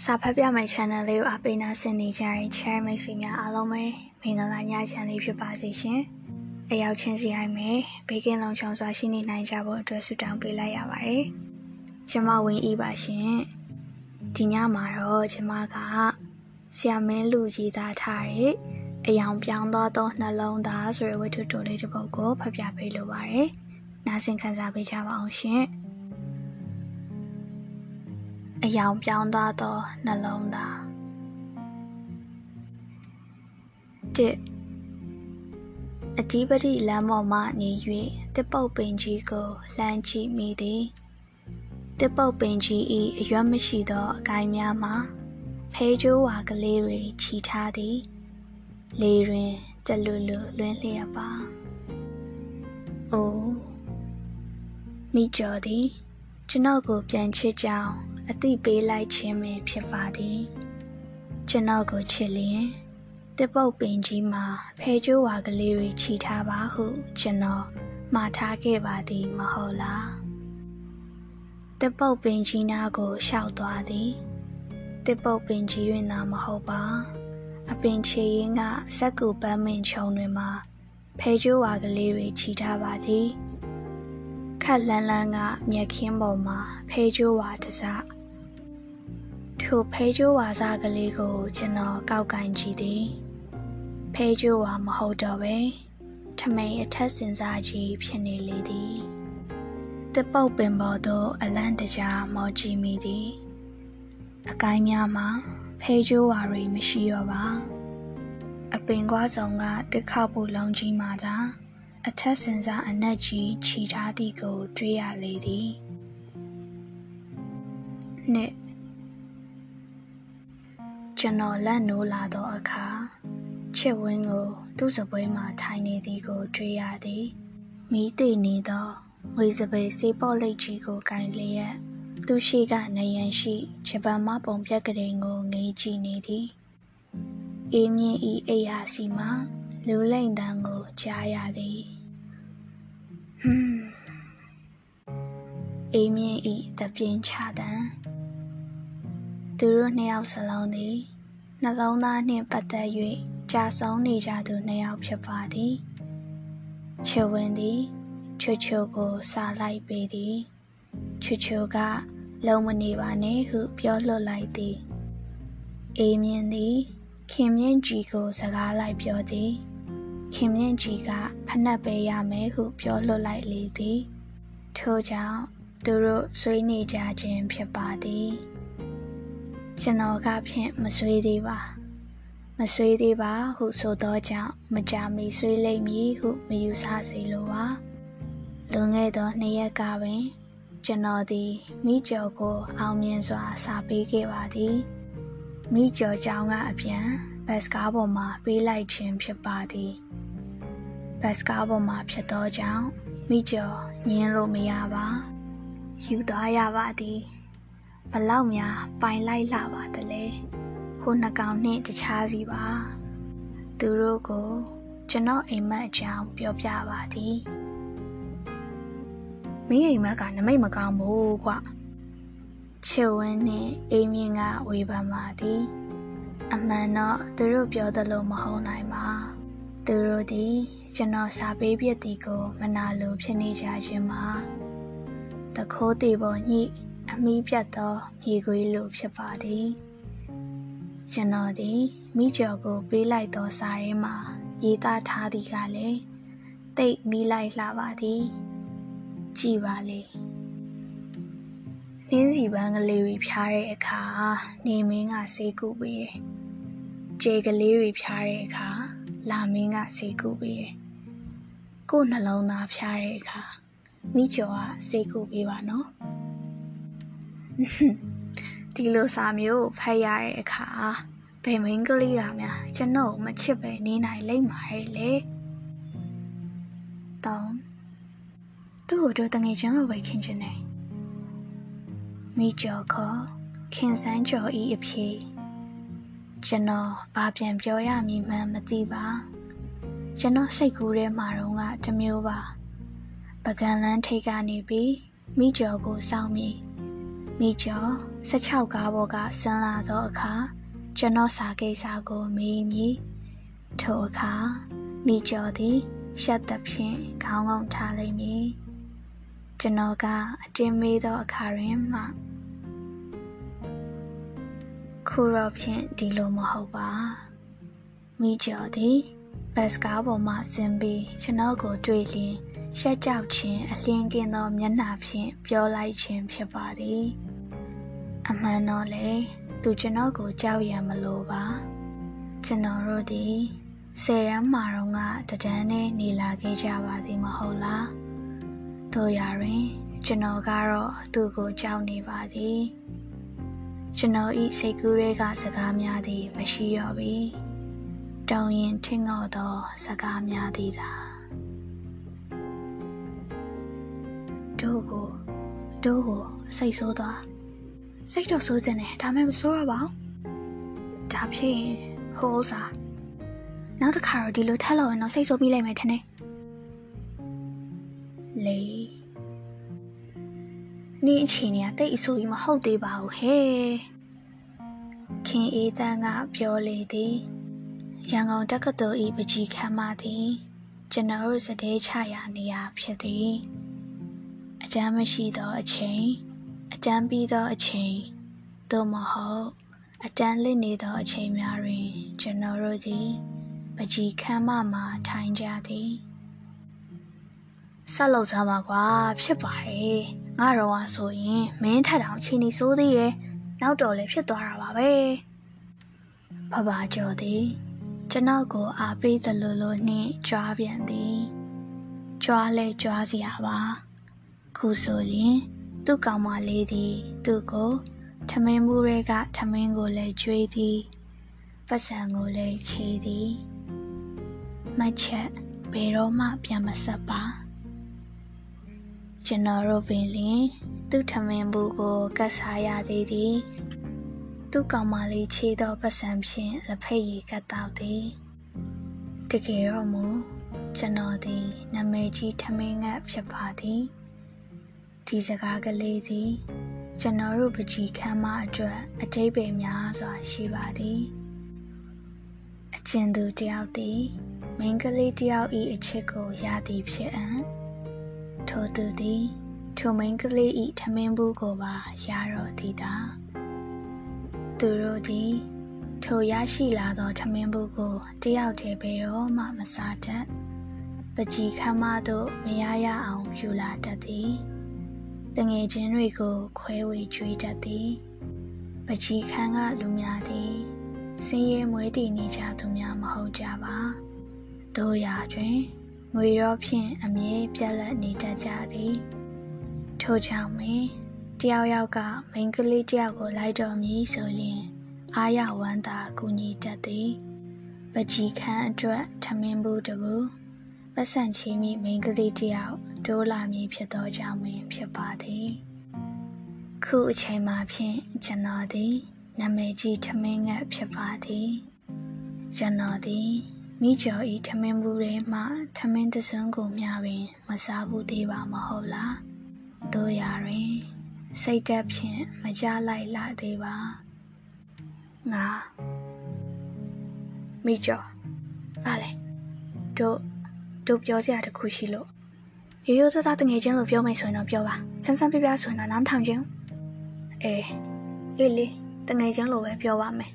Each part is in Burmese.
စာဖတ်ပြမယ့် channel လေးကိုအပိနာဆင်နေကြတဲ့ chair မိတ်ဆွေများအားလုံးပဲမင်္ဂလာညချမ်းလေးဖြစ်ပါစေရှင်။အရောက်ချင်းစီအိုင်းမယ်ဘေးကင်းလုံခြုံစွာရှိနေနိုင်ကြဖို့အတွက်ဆုတောင်းပေးလိုက်ရပါတယ်။ကျမဝင်းဤပါရှင်။ဒီညမှာတော့ကျမကဆရာမင်းလူကြီးသားထားတဲ့အယောင်ပြောင်းသောသောနှလုံးသားဆိုတဲ့ဝတ္ထုတိုလေးတစ်ပုဒ်ကိုဖတ်ပြပေးလိုပါတယ်။နားဆင်ခံစားပေးကြပါအောင်ရှင်။ အယောင်ပြောင်းသွားသောနှလုံးသားတစ်အဓိပတိလမ်းပေါ်မှနေ၍တစ်ပုတ်ပင်ကြီးကိုလှမ်းကြည့်မိသည်တစ်ပုတ်ပင်ကြီး၏အရွက်မရှိသောအကိုင်းများမှာဖေးကျိုးဝါကလေးတွေခြီထားသည်လေတွင်တလူလူလွင်းလျက်ပါအိုးမိကျော်သည် ကျွန်တော်ကိုပြန်ချစ်ကြောင်းအသိပေးလိုက်ခြင်းပင်ဖြစ်ပါသည်ကျွန်တော်ကိုချစ်လျင်တစ်ပုတ်ပင်ကြီးမှာဖဲကျိုးဝါကလေးတွေခြိထားပါဟု ကျွန်တော်မှားထားခဲ့ပါသည်မဟုတ်လားတစ်ပုတ်ပင်ကြီးနားကိုရှောက်သွားသည်တစ်ပုတ်ပင်ကြီးတွင်သာမဟုတ်ပါအပင်ချေရင်ကစက်ကူပန်းမင်ခြုံတွင်မှာဖဲကျိုးဝါကလေးတွေခြိထားပါသည် ခက်လန်းလန်းကမြက်ခင်းပေါ်မှာဖေးကျိုးဝါတစထိုဖေးကျိုးဝါစားကလေးကို ကျွန်တော်ကောက်ကင်ကြည့်သည်ဖေးကျိုးဝါမဟုတ်တော့ပဲထမိန်အထက်စင်စားကြီးဖြစ်နေလေသည်တပုတ်ပင်ပေါ်သို့အလန့်တကြားမော်ကြည့်မိသည်အကိုင်းများမှာဖေးကျိုးဝါတွေမရှိတော့ပါအပင်ကွာဆောင်ကတစ်ခေါက်ပူလုံးကြီးမှသာ အထက်စင်စားအနက်ကြီးခြီထားသည်ကို တွေ့ရလေသည်နှစ်ကျွန်တော်လက်နိုးလာသောအခါချစ်ဝင်းကို သူ့စပွဲမှထိုင်နေသည်ကို တွေ့ရသည်မိသိနေသောဝေစပေစေးပေါ်လိတ်ကြီးကိုကင်လျက်သူရှိကနေရန်ရှိဂျပန်မပုံပြက်ကလေးကိုငေးကြည့်နေသည်အေးမြင့်ဤအိယာစီမှာလူလိမ့်တန်းကိုကြားရသည် ဟွန်းအေးမြင့်ဤတပြင်းချတန်းသူတို့နှစ်ယောက်စလုံးသည်နှလုံးသားနှင့်ပတ်သက်၍ကြာဆုံးနေကြသူနှစ်ယောက်ဖြစ်ပါသည်ချွဝင်သည်ချွချွကိုစားလိုက်ပေသည်ချွချွကလုံမနေပါနဲ့ဟုပြောလွတ်လိုက်သည်အေးမြင့်သည်ခင်မြင့်ကြီးကိုစကားလိုက်ပြောသည် ခင်မြင့်ကြီးကဖနှက်ပေးရမယ်ဟုပြောလွတ်လိုက်လေသည်ထို့ကြောင့်သူတို့ဆွေးနေကြခြင်းဖြစ်ပါသည်ကျွန်တော်ကဖြင့်မဆွေးသေးပါမဆွေးသေးပါဟုဆိုသောကြောင့်မကြမီဆွေးလိမ့်မည်ဟုမယူဆစေလိုပါလွန်ခဲ့သောနှစ်ရက်ကပင် ကျွန်တော်သည်မိကျော်ကိုအောင်မြင်စွာစာပေးခဲ့ပါသည်မိကျော်ကြောင့်ကအပြန်ဘတ်စကားပေါ်မှာပေးလိုက်ခြင်းဖြစ်ပါသည် ဘတ်စကားပေါ်မှာဖြစ်သောကြောင့်မိကျော်ညင်းလို့မရပါယူသွားရပါသည်ဘလောက်များပိုင်လိုက်လာပါသလဲဟိုနှကောင်နှင့်တခြားစီပါသူတို့ကိုကျွန်တော်အိမ်မက်အကြောင်းပြောပြပါသည်မင်းအိမ်မက်ကနမိတ်မကောင်းဘူးကွချစ်ဝင်းနှင့်အိမ်မြင့်ကဝေဖန်ပါသည် အမှန်တော့သူတို့ပြောသလိုမဟုတ်နိုင်ပါသူတို့သည် ကျွန်တော်စာပေးပြသည်ကိုမနာလိုဖြစ်နေကြခြင်းမှာတခိုးသေးပေါ်ညှိအမိပြတ်သောမြေခွေးလိုဖြစ်ပါသည်ကျွန်တော်သည်မိကျော်ကိုပေးလိုက်သောစာထဲမှာရေးသားထားသည်ကလည်းတိတ်မိလိုက်လှပါသည်ကြည်ပါလေနင်းစီပန်းကလေးတွေဖြားတဲ့အခါနေမင်းကစေးကူပေးတယ်ကြေကလေးတွေဖြားတဲ့အခါလာမင်းကစေးကူပေးတယ် ကို့နှလုံးသားဖြားတဲ့အခါမိကျော်ကစေးကူပေးပါနော်ဒီလိုစာမျိုးဖတ်ရတဲ့အခါဘယ်မင်းကလေးကများကျွန်တော်မချစ်ပဲနေနိုင်လိမ့်ပါရဲ့လေတောင်းသူ့ကိုတို့တငယ်ချင်းလိုပဲခင်ချင်တယ်မိကျော်ခေါ်ခင်စန်းကျော်ဤအဖြစ်ကျွန်တော်ဘာပြန်ပြောရမည်မှန်းမသိပါ ကျွန်တော်စိတ်ကူးထဲမှာတော့ကတမျိုးပါပကံလန်းထိတ်ကနေပြီးမိကျော်ကိုစောင့်မိမိကျော်16ကားဘောကဆင်းလာသောအခါကျွန်တော်စာကိစ္စကိုမေးမိထိုအခါမိကျော်သည်ရှက်သဖြင့်ခေါင်းငုံထားလိမ့်မည်ကျွန်တော်ကအတင်းမေးသောအခါတွင်မှခုတော့ဖြင့်ဒီလိုမဟုတ်ပါမိကျော်သည် ဘတ်စကားပေါ်မှဆင်းပြီးကျွန်တော်ကိုတွေ့လျင်ရှက်ကြောက်ခြင်းအလင်းကင်းသောမျက်နှာဖြင့်ပြောလိုက်ခြင်းဖြစ်ပါသည်အမှန်တော့လေသူကျွန်တော်ကိုကြောက်ရမလို့ပါကျွန်တော်တို့သည်ဆယ်ရန်မှာတော့ကတဒန်းနဲ့နေလာခဲ့ကြပါသည်မဟုတ်လားတို့ရတွင်ကျွန်တော်ကတော့သူ့ကိုကြောက်နေပါသည်ကျွန်တော်ဤစိတ်ကူးတွေကစကားများသည်မရှိတော့ပြီ တောင်းရင်ထင်ငေါ်သောစကားများသည်သာတို့ကိုတို့ကိုစိတ်ဆိုးသွားစိတ်တော့ဆိုးစင်တယ်ဒါမှမဆိုးရပါဘူးဒါဖြစ်ရင်ဟိုးစားနောက်တစ်ခါတော့ဒီလိုထက်လို့ရင်တော့စိတ်ဆိုးပြီးလိုက်မယ်ထင်တယ်လေနေအချိန်ကတိတ်အဆိုးကြီးမဟုတ်သေးပါဘူးဟဲ့ခင်အေးတန်းကပြောလေသည် ရန်ကုန်တက္ကသိုလ်၏ပကြီးခမ်းမသည် ကျွန်တော်တို့စတဲ့ချရာနေရာဖြစ်သည်အကြမ်းမရှိသောအချိန်အကြမ်းပြီးသောအချိန်သို့မဟုတ်အတန်းလစ်နေသောအချိန်များတွင် ကျွန်တော်တို့သည်ပကြီးခမ်းမမှာထိုင်ကြသည်ဆက်လောက်စားပါကွာဖြစ်ပါတယ်ငါတော့ဟာဆိုရင်မင်းထက်တောင်ချင်းနေစိုးသေးရဲ့နောက်တော့လည်းဖြစ်သွားတာပါပဲဖဖကျော်သည် ကျွန်တော်ကိုအားပေးသလိုလိုနှင့်ကြွားပြန်သည်ကြွားလဲကြွားစရာပါခုဆိုရင်သူ့ကောင်မလေးသည်သူ့ကိုထမင်းဘူးတွေကထမင်းကိုလည်းကျွေးသည်ပတ်စံကိုလည်းချေသည်မချက်ဘယ်တော့မှပြန်မဆက်ပါကျွန်တော်တို့ပင်လင်သူ့ထမင်းဘူးကိုကတ်စားရသေးသည် သူ့ကောင်မလေးချေသောပတ်စံဖြင့်လက်ဖက်ရည်ကတ်တော့သည်တကယ်တော့မူကျွန်တော်သည်နာမည်ကြီးထမင်းငတ်ဖြစ်ပါသည်ဒီစကားကလေးသည်ကျွန်တော်တို့ပကြီးခမ်းမအတွက်အတိတ်ပဲများစွာရှိပါသည်အကျဉ်သူတယောက်သည်မိန်းကလေးတယောက်၏အချစ်ကိုရသည်ဖြစ်အံ့ထိုသူသည်ထိုမိန်းကလေး၏ထမင်းဘူးကိုပါရတော့သည်သာ သူတို့သည် ထိုရရှိလာသောထမင်းဘူးကိုတယောက်တည်းဘယ်တော့မှမစားတတ်ပကြီးခမ်းမသို့မရရအောင်ယူလာတတ်သည်တငယ်ချင်းတွေကိုခွဲဝေကြွေးတတ်သည်ပကြီးခန်းကလူများသည်စင်းရဲမွေးတည်နေကြသူများမဟုတ်ကြပါတို့ရာတွင်ငွေရောဖြင့်အမြဲပြက်လက်နေတတ်ကြသည်ထို့ကြောင့်ပင် တယောက်ယောက်ကမိန်းကလေးတယောက်ကိုလိုက်တော်မည်ဆိုရင်အာရဝမ်းသာကူညီတတ်သည်ပကြီးခန်းအတွက်ထမင်းဘူးတဘူးပတ်စံချီမိမိန်းကလေးတယောက်ဒိုးလာမည်ဖြစ်သောကြောင့်ပင်ဖြစ်ပါသည်ခုအချိန်မှာဖြင့်ကျွန်တော်သည်နာမည်ကြီးထမင်းငတ်ဖြစ်ပါသည်ကျွန်တော်သည်မိကျော်ဤထမင်းဘူးထဲမှထမင်းတစွန်းကိုမျှပင် မစားဘူးသေးပါမဟုတ်လားတို့ရာတွင် စိတ်တက်ဖြင့်မကြလိုက်လာသေးပါငါမိကျော်ပါလေတို့တို့ပြောစရာတခုရှိလို့ရိုးရိုးသားသားတငယ်ချင်းလို့ပြောမယ်ဆိုရင်တော့ပြောပါဆန်းဆန်းပြပြဆိုရင်တော့နားထောင်ချင်းအေးအေးလေတငယ်ချင်းလို့ပဲပြောပါမယ်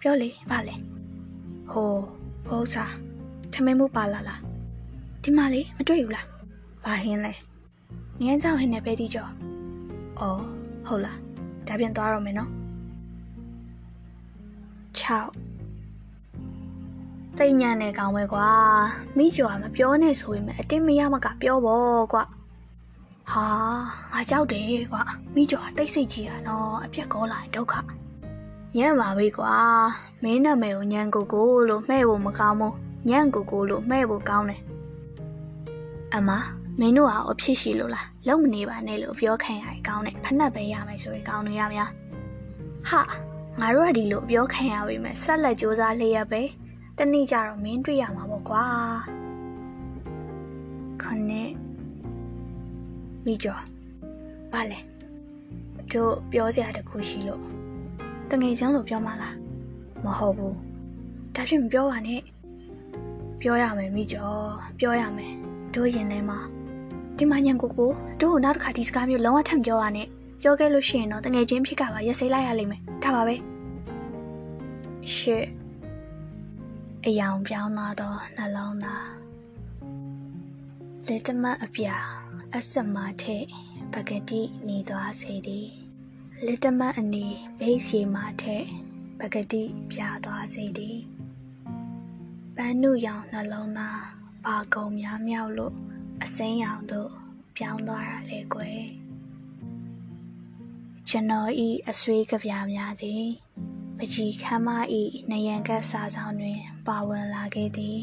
ပြောလေဗာလေဟိုဟုတ်စားထမင်းမှုပါလာလားဒီမှာလေမတွေ့ဘူးလားဘာဟင်းလဲငင်းကြောင်ဟင်းနဲ့ပဲတီကျော် အော်ဟုတ်လားဒါပြန်သွားတော့မယ်နော်6တိတ်ညံ့နေကောင်းပဲကွာမိကျော်ကမပြောနဲ့ဆိုရင်အတင်းမရမကပြောပေါ့ကွာဟာငါကြောက်တယ်ကွာမိကျော်ကတိတ်ဆိတ်ကြီးอ่ะနော်အပြက်ကောလာရင်ဒုက္ခညံ့ပါပြီကွာမင်းနာမည်ကိုညံကိုကိုလို့မှဲ့ဖို့မကောင်းဘူးညံကိုကိုလို့မှဲ့ဖို့ကောင်းတယ်အမ မင်းတို့ကအဖြစ်ရှိလို့လားလုံမနေပါနဲ့လို့ပြောခံရရင်ကောင်းတယ်ဖက်နှက်ပဲရမယ်ဆိုရင်ကောင်းနေရမလားဟာငါတို့ကဒီလိုပြောခံရပြီမဲ့ဆက်လက်စူးစမ်းလျက်ပဲတနေ့ကျတော့မင်းတွေ့ရမှာပေါ့ကွာခနဲ့မိကျော်ဘာလဲဒတို့ပြောစရာတခုရှိလို့တငယ်ချင်းလို့ပြောမှလားမဟုတ်ဘူးဒါဖြစ်မပြောပါနဲ့ပြောရမယ်မိကျော်ပြောရမယ်တို့ရင်ထဲမှာ ဒီမညံကိုကိုတို့နောက်တစ်ခါဒီစကားမျိုးလုံးဝထပ်ပြောပါနဲ့ပြောခဲ့လို့ရှိရင်တော့တငယ်ချင်းဖြစ်ကပါရက်စိလိုက်ရလိမ့်မယ်ဒါပါပဲရှေ့အယောင်ပြောင်းသွားသောနှလုံးသားလက်တမအပြာအစမထဲပကတိနေသွားစေသည်လက်တမအနီဘိတ်စီမာထဲပကတိပြာသွားစေသည်ပန်းနုရောင်နှလုံးသားဘာကုံများမြောက်လို့ အစိမ်းရောင်တို့ပြောင်းသွားတာလေကွယ်ကျွန်တော်ဤအဆွေးကဗျာများသည်ပကြီးခမ်းမဤနယံကတ်စာဆောင်တွင် ပါဝင်လာခဲ့သည်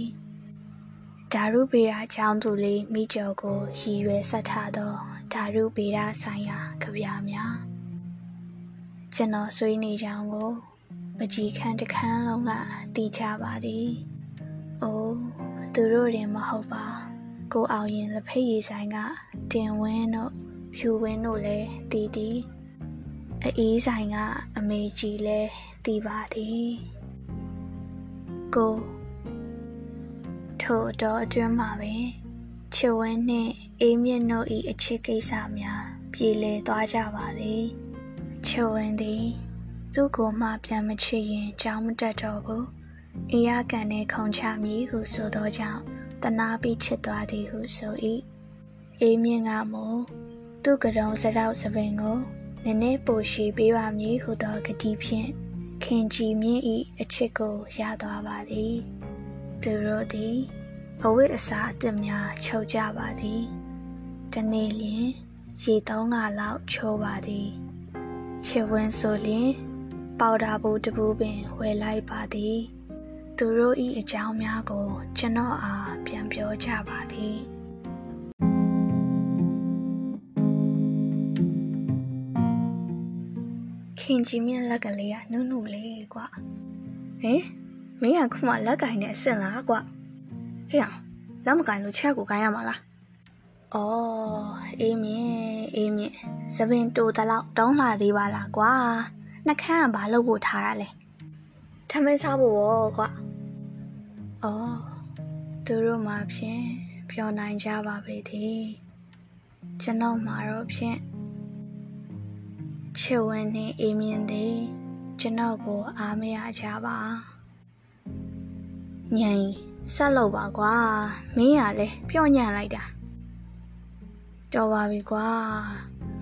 ဓာရုပေရာချောင်းသူလေးမိကျော်ကိုရည်ရွယ်ဆက်ထားသောဓာရုပေရာဆိုင်ရာကဗျာများကျွန်တော်ဆွေးနေကြောင်းကိုပကြီးခမ်းတစ်ခမ်းလုံးကတီးချပါသည်။အိုးသူတို့ရင်မဟုတ်ပါ။ ကိုအောင်ရင်လက်ဖက်ရည်ဆိုင်ကတင်ဝင်းတို့ဖြူဝင်းတို့လည်းတီးသည်။အေးဆိုင်ကအမေကြီးလည်းတီးပါသည်။ကိုထို့တော့အတွင်းမှာပင်ချစ်ဝင်းနှင့်အေးမြင့်တို့၏အချစ်ကိစ္စများပြည်လည်သွားကြပါသည်ချစ်ဝင်းသည်သူ့ကိုမှပြန်မချစ်ရင်ကြောင်းမတက်တော့ဘူးအေးရကန်နဲ့ခုံချမည်ဟုဆိုသောကြောင့် တနာပြီးချစ်သွားသည်ဟုဆို၏အေးမြင့်ကမူသူ့ကရုံစရောက်စပင်ကိုနည်းနည်းပိုရှိပေးပါမည်ဟုသောဂတိဖြင့်ခင်ကြည်မြင့်၏အချစ်ကိုရသွားပါသည်သူတို့သည်အဝိအစာအသစ်များချုပ်ကြပါသည်တနေ့လျင်ရေသုံးကလောက်ချိုးပါသည်ချစ်ဝင်းဆိုလျင် ပေါတာဘူးတပူးပင်ဝယ်လိုက်ပါသည် သူတို့ဤအကြောင်းများကို ကျွန်တော်အားပြန်ပြောကြပါသည်ခင်ကြီးမြင့်လက်ကလေးကနုနုလေးကွာဟင်မင်းကခုမှလက်ကင်နဲ့အစ်စ်လားကွာဟေ့အောင်လက်မကင်လို့ချက်ကိုကိုင်းရမှာလားအော်အေးမြင့်အေးမြင့်သပင်တူတလောက်တောင်းလာသေးပါလားကွာနှခမ်းကဘာလုပ်ဖို့ထားရလဲထမင်းစားဖို့ရောကွာ အော်သူတို့မှဖြင့်ပြောနိုင်ကြပါပေသည်ကျွန်တော်မှာတော့ဖြင့်ချစ်ဝင်နှင့်အေးမြင့်သည်ကျွန်တော်ကိုအားမရကြပါညင်ဆက်လို့ပါကွာမင်းရလဲပြော့ညံ့လိုက်တာတော်ပါပြီကွာ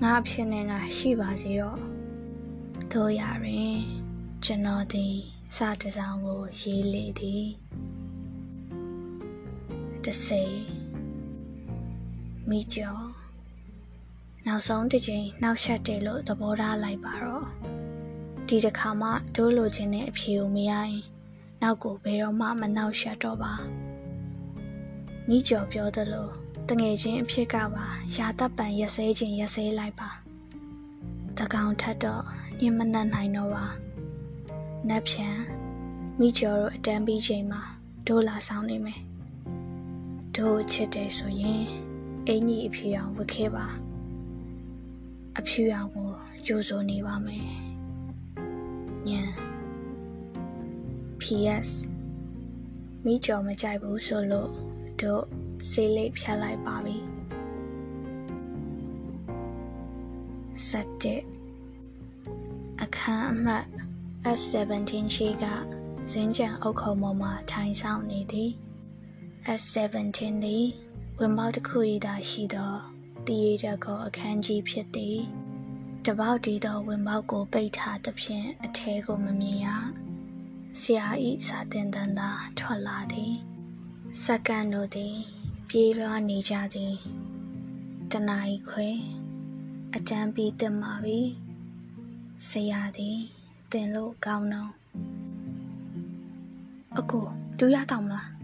ငါအဖြစ်နဲ့ငါရှိပါစေတော့တို့ရရင်ကျွန်တော်ဒီစာတစောင်းကိုရေးလေသည် တစေမိကျော်နောက်ဆုံးတစ်ချိန်နောက်ဆက်တယ်လို့သဘောထားလိုက်ပါတော့ဒီတစ်ခါမှတို့လိုချင်တဲ့အဖြေကိုမရရင်နောက်ကိုဘယ်တော့မှမနှောက်ယှက်တော့ပါမိကျော်ပြောသလိုတငယ်ချင်းအဖြစ်ကပါရာတပ်ပံရက်စဲခြင်းရက်စဲလိုက်ပါတကောင်ထက်တော့ညင်မနှက်နိုင်တော့ပါနက်ဖြန်မိကျော်တို့အတန်းပြီးချိန်မှာဒိုးလာဆောင်နေမယ် ဒိုးချစ်တယ်ဆိုရင်အင်ကြီးအဖြူအောင်ဝတ်ခဲ့ပါအဖြူအောင်ကိုကြိုးစိုးနေပါမယ်ညံ PS မိကျော်မကြိုက်ဘူးဆိုလို့တို့ဆေးလိပ်ဖြတ်လိုက်ပါပြီစက်တဲ့အခန်းအမှတ် S17 ရှိကဇင်းကြံအုပ်ခုံပေါ်မှာထိုင်ဆောင်နေသည် S17 သည်ဝင်ပေါက်တစ်ခု၏သာရှိသောတည်ရတဲ့ကောအခန်းကြီးဖြစ်သည်တပေါက်တည်သောဝင်ပေါက်ကိုပိတ်ထားသဖြင့်အထဲကိုမမြင်ရဆရာဤစာတင်တန်သာထွက်လာသည်စက္ကန့်တို့သည် ပြေးလွှားနေကြသည်တနာရီခွဲအတန်းပြီးတင်ပါပြီဆရာသည်တင်လို့ကောင်းတော့အကိုဒူရတော့မလား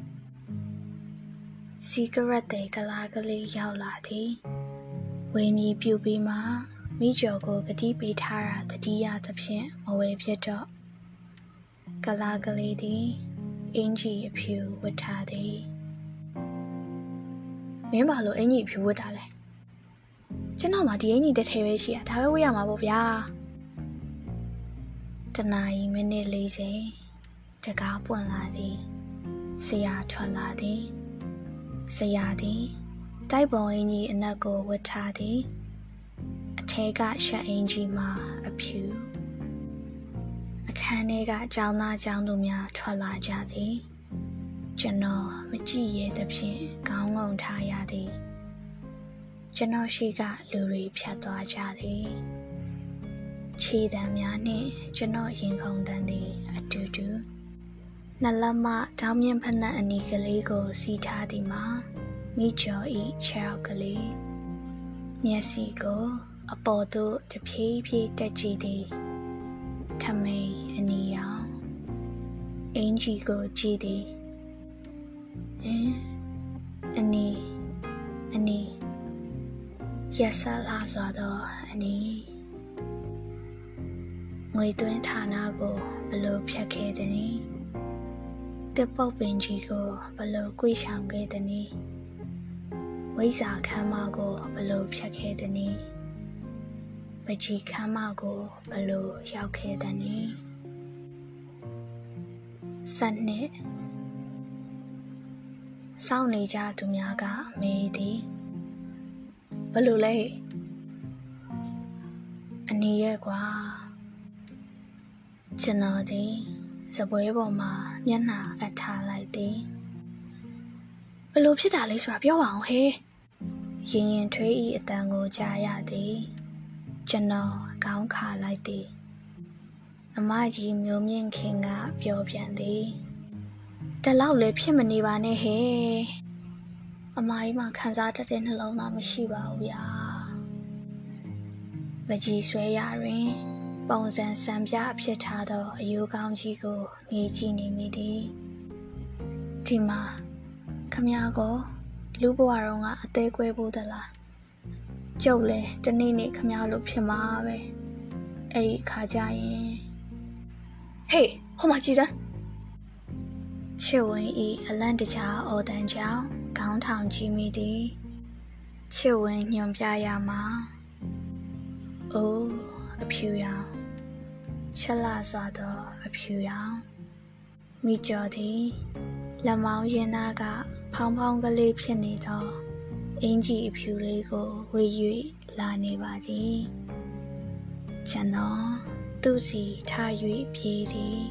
စီဂရက်တဲ့ကလာကလေးရောက်လာသည်ဝေမီပြူပြီးမှမိကျော်ကိုဂတိပေးထားတာတတိယသဖြင့်မဝယ်ဖြစ်တော့ကလာကလေးသည်အင်ကြီးအဖြူဝတ်ထားသည်မင်းဘာလို့အင်ကြီးအဖြူဝတ်တာလဲကျွန်တော်မှဒီအင်ကြီးတစ်ထည်ပဲရှိရဒါပဲဝေးရမှာပေါ့ဗျာတနာရီမိနစ်40တကားပွင့်လာသည်ဆရာထွက်လာသည် ဆရာသည်တိုက်ပုံအင်ကြီးအနက်ကိုဝတ်ထားသည်အထဲကရှက်အင်ကြီးမှာအဖြူအခန်းထဲကကျောင်းသားကျောင်းသူများထွက်လာကြသည်ကျွန်တော်မကြည့်ရသဖြင့်ခေါင်းငုံထားရသည်ကျွန်တော်ရှိကလူတွေဖြတ်သွားကြသည်ခြေတံများနှင့်ကျွန်တော်ရင်ခုန်တန်းသည်အတူတူ နှလက်မတောင်းမြင့်ဖက်နှက်အနီးကလေးကိုစီးထားသည်မှာမိကျော်ဤခြေထောက်ကလေးမျက်စိကို အပေါ်သို့တဖြည်းဖြည်းတက်ကြည့်သည်ထမိန်အနီရောင်အင်ဂျီကိုကြည့်သည်ဟင်အနီအနီရက်ဆက်လာစွာသောအနီငွေသွင်းဌာနကိုဘလို့ဖြတ်ခဲ့သည်နီ တစ်ပုတ်ပင်ကြီးကိုဘလို့ကွေ့ဆောင်ခဲ့သည်နီဝိဇာခမ်းမကိုဘလို့ဖြတ်ခဲ့သည်နီပကြီးခမ်းမကိုဘလို့ရောက်ခဲ့သည်နီစနစ်စောင့်နေကြသူများကမေးသည်ဘလို့လဲအနေရဲ့ကွာကျွန်တော်ဒီ စပွဲပေါ်မှာမျက်နှာအထားလိုက်သည်ဘလို့ဖြစ်တာလဲဆိုတာပြောပါအောင်ဟေးရင်ရင်ထွေးဤအတန်ကိုကြားရသည်ကျွန်တော်ခေါင်းခါလိုက်သည်အမကြီးမျိုးမြင့်ခင်ကပြောပြန်သည်တလောက်လည်းဖြစ်မနေပါနဲ့ဟဲ့အမကြီးမှခံစားတတ်တဲ့နှလုံးသားမရှိပါဘူးဗျာမကြီးဆွဲရတွင် ပုံစံစံပြအဖြစ်ထားသောအယိုးကောင်းကြီးကိုငေးကြည့်နေမိသည်ဒီမှာခမည်းကိုလူဘဝတော့ကအသေးကွဲဘူးသလားကျုပ်လည်းတနေ့နေ့ခမည်းလို့ဖြစ်မှာပဲအဲ့ဒီခါကြရင်ဟေးဟိုမှာကြည်စမ်းချစ်ဝင်ဤအလန့်တကြားအော်တန်ကြောင့်ခေါင်းထောင်ကြည့်မိသည်ချစ်ဝင်ညွန်ပြရမှာအိုးအဖြူရောင် ချက်လာစွာသောအဖြူရောင်မိကျော်သည်လက်မောင်းရင်နာက ဖောင်းဖောင်းကလေးဖြစ်နေသောအင်ကြီးအဖြူလေးကိုဝေ၍လာနေပါသည်ကျွန်တော်သူ့စီထား၍ပြေးသည်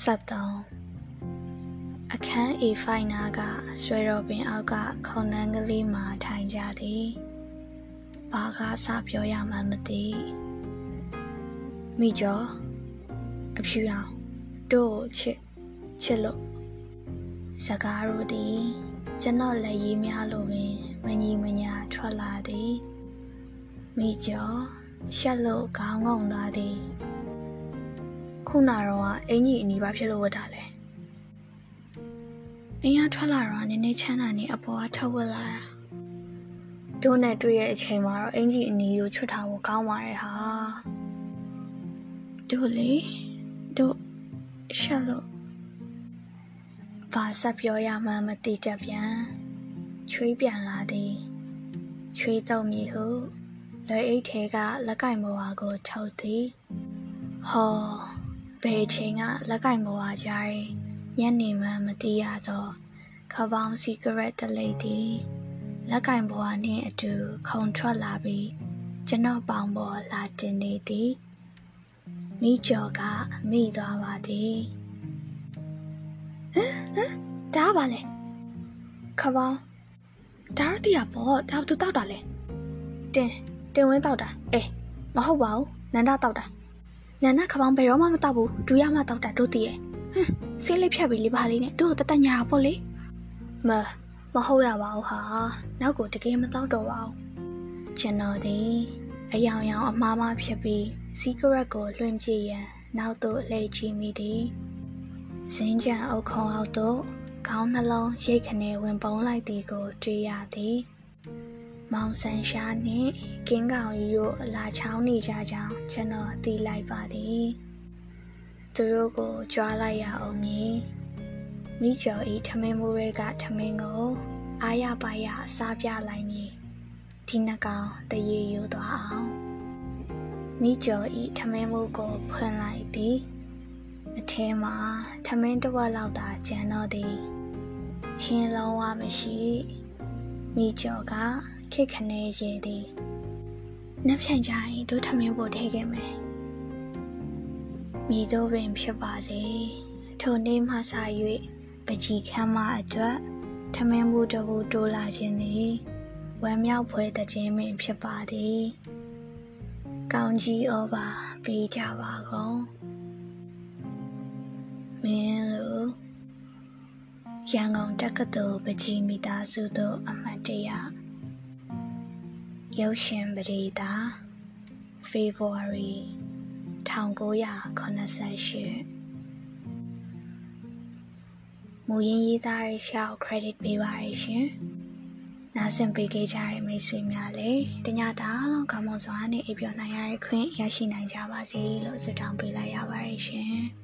73အခန်း A5 နာကဆွဲတော်ပင်အောက်ကခုံနှန်းကလေးမှာထိုင်ကြသည်ဘာကစပြောရမှန်းမသိ မိကျော်အဖြူအောင်တို့ချစ်ချစ်လို့စကားတို့သည်ကျွန်တော်လက်ရည်များလိုပင်မညီမညာထွက်လာသည်မိကျော်ရှက်လို့ခေါင်းငုံသွားသည်ခုနတော့အင်ကြီးအနီးပါဖြစ်လို့ဝတ်တာလဲအင်းရထွက်လာတော့နည်းနည်းချမ်းသာနေအပေါ်ကထုတ်ဝတ်လာတာတို့နဲ့တွေ့ရဲ့အချိန်မှာတော့အင်ကြီးအနီးကိုချွတ်ထားဖို့ကောင်းပါတယ်ဟာ တို့လေတို့ရှက်လို့ဘာဆက်ပြောရမှန်းမသိတတ်ပြန်ချွေးပြန်လာသည်ချွေးတော့မည်ဟုလွယ်အိတ်ထဲကလက်ကင်မော်ဟာကိုထုတ်သည်ဟောဘယ်ချိန်ကလက်ကင်မော်ဟာကြားရင်ညနေမှမသိရတော့ခပေါင်းစီဂရက်တလိပ်သည်လက်ကင်ဘွားနှင့်အတူခုံထွက်လာပြီးကျွန်တော်ပေါင်ပေါ်လာတင်နေသည် မိကျော်ကမိသွားပါသည်ဟမ်ဟမ်ဒါပါလေခပေါင်းဒါရတိရပေါ့ဒါသူတောက်တာလေတင်တင်ဝင်းတောက်တာအေးမဟုတ်ပါဘူးနန္ဒတောက်တာနန္ဒခပေါင်းဘယ်တော့မှမတောက်ဘူးဒူရမှတောက်တာတို့တည်ရဲ့ဟမ်ဆေးလေးဖြတ်ပြီးလေးပါလေးနဲ့တို့တတညာပေါ့လေမမဟုတ်ရပါဘူးဟာနောက်ကိုတကယ်မတော့တော့ပါဘူးကျွန်တော်ဒီအယောင်ယောင်အမားမဖြစ်ပြီး စီကရက်ကိုလွှင့်ကြည့်ရန်နောက်သို့လှည့်ကြည့်မိသည်စင်းကြံအုပ်ခုံအောက်သို့ခေါင်းနှလုံးရိတ်ခနဲဝင်ပုံးလိုက်သည်ကိုတွေ့ရသည် မောင်ဆန်ရှားနှင့်ကင်းကောင်ကြီးတို့အလာချောင်းနေကြကြောင်းကျွန်တော်သိလိုက်ပါသည်သူတို့ကိုကြွားလိုက်ရအောင်မည်မိကျော်ဤထမင်းမိုးရဲကထမင်းကိုအာရပါရစားပြလိုက်မည်ဒီနှကောင်တရေယူသွားအောင် မိကျော်ဤထမင်းမှုကိုဖွင့်လိုက်သည်အထဲမှာထမင်းတစ်ဝက်လောက်သာကျန်တော့သည်ဟင်းလုံးဝမရှိမိကျော်ကခက်ခနဲရေသည်နှက်ဖြန်ကြရင်တို့ထမင်းပို့ထဲခဲ့မယ်မိတို့ပင်ဖြစ်ပါစေထိုနေ့မှစ၍ပကြီးခမ်းမအတွက်ထမင်းမှုတဘူတိုးလာခြင်းသည်ဝမ်းမြောက်ဖွယ်တဲ့ခြင်းပင်ဖြစ်ပါသည် ကောင်းကြီးဩပါပေးကြပါကုန်မင်းတို့ရန်ကုန်တက္ကသိုလ်ပကြီးမိသားစုတို့အမှတ်တရရုပ်ရှင်ပရိသတ် February 1988မူရင်းရေးသားတဲ့ဆရာကို credit ပေးပါရရှင်။ နားဆင်ပေးခဲ့ကြတဲ့မိတ်ဆွေများလည်းတညတာလုံးကောင်းမွန်စွာနဲ့အိပ်ပျော်နိုင်ရတဲ့ခွင့်ရရှိနိုင်ကြပါစေလို့ဆုတောင်းပေးလိုက်ရပါတယ်ရှင်။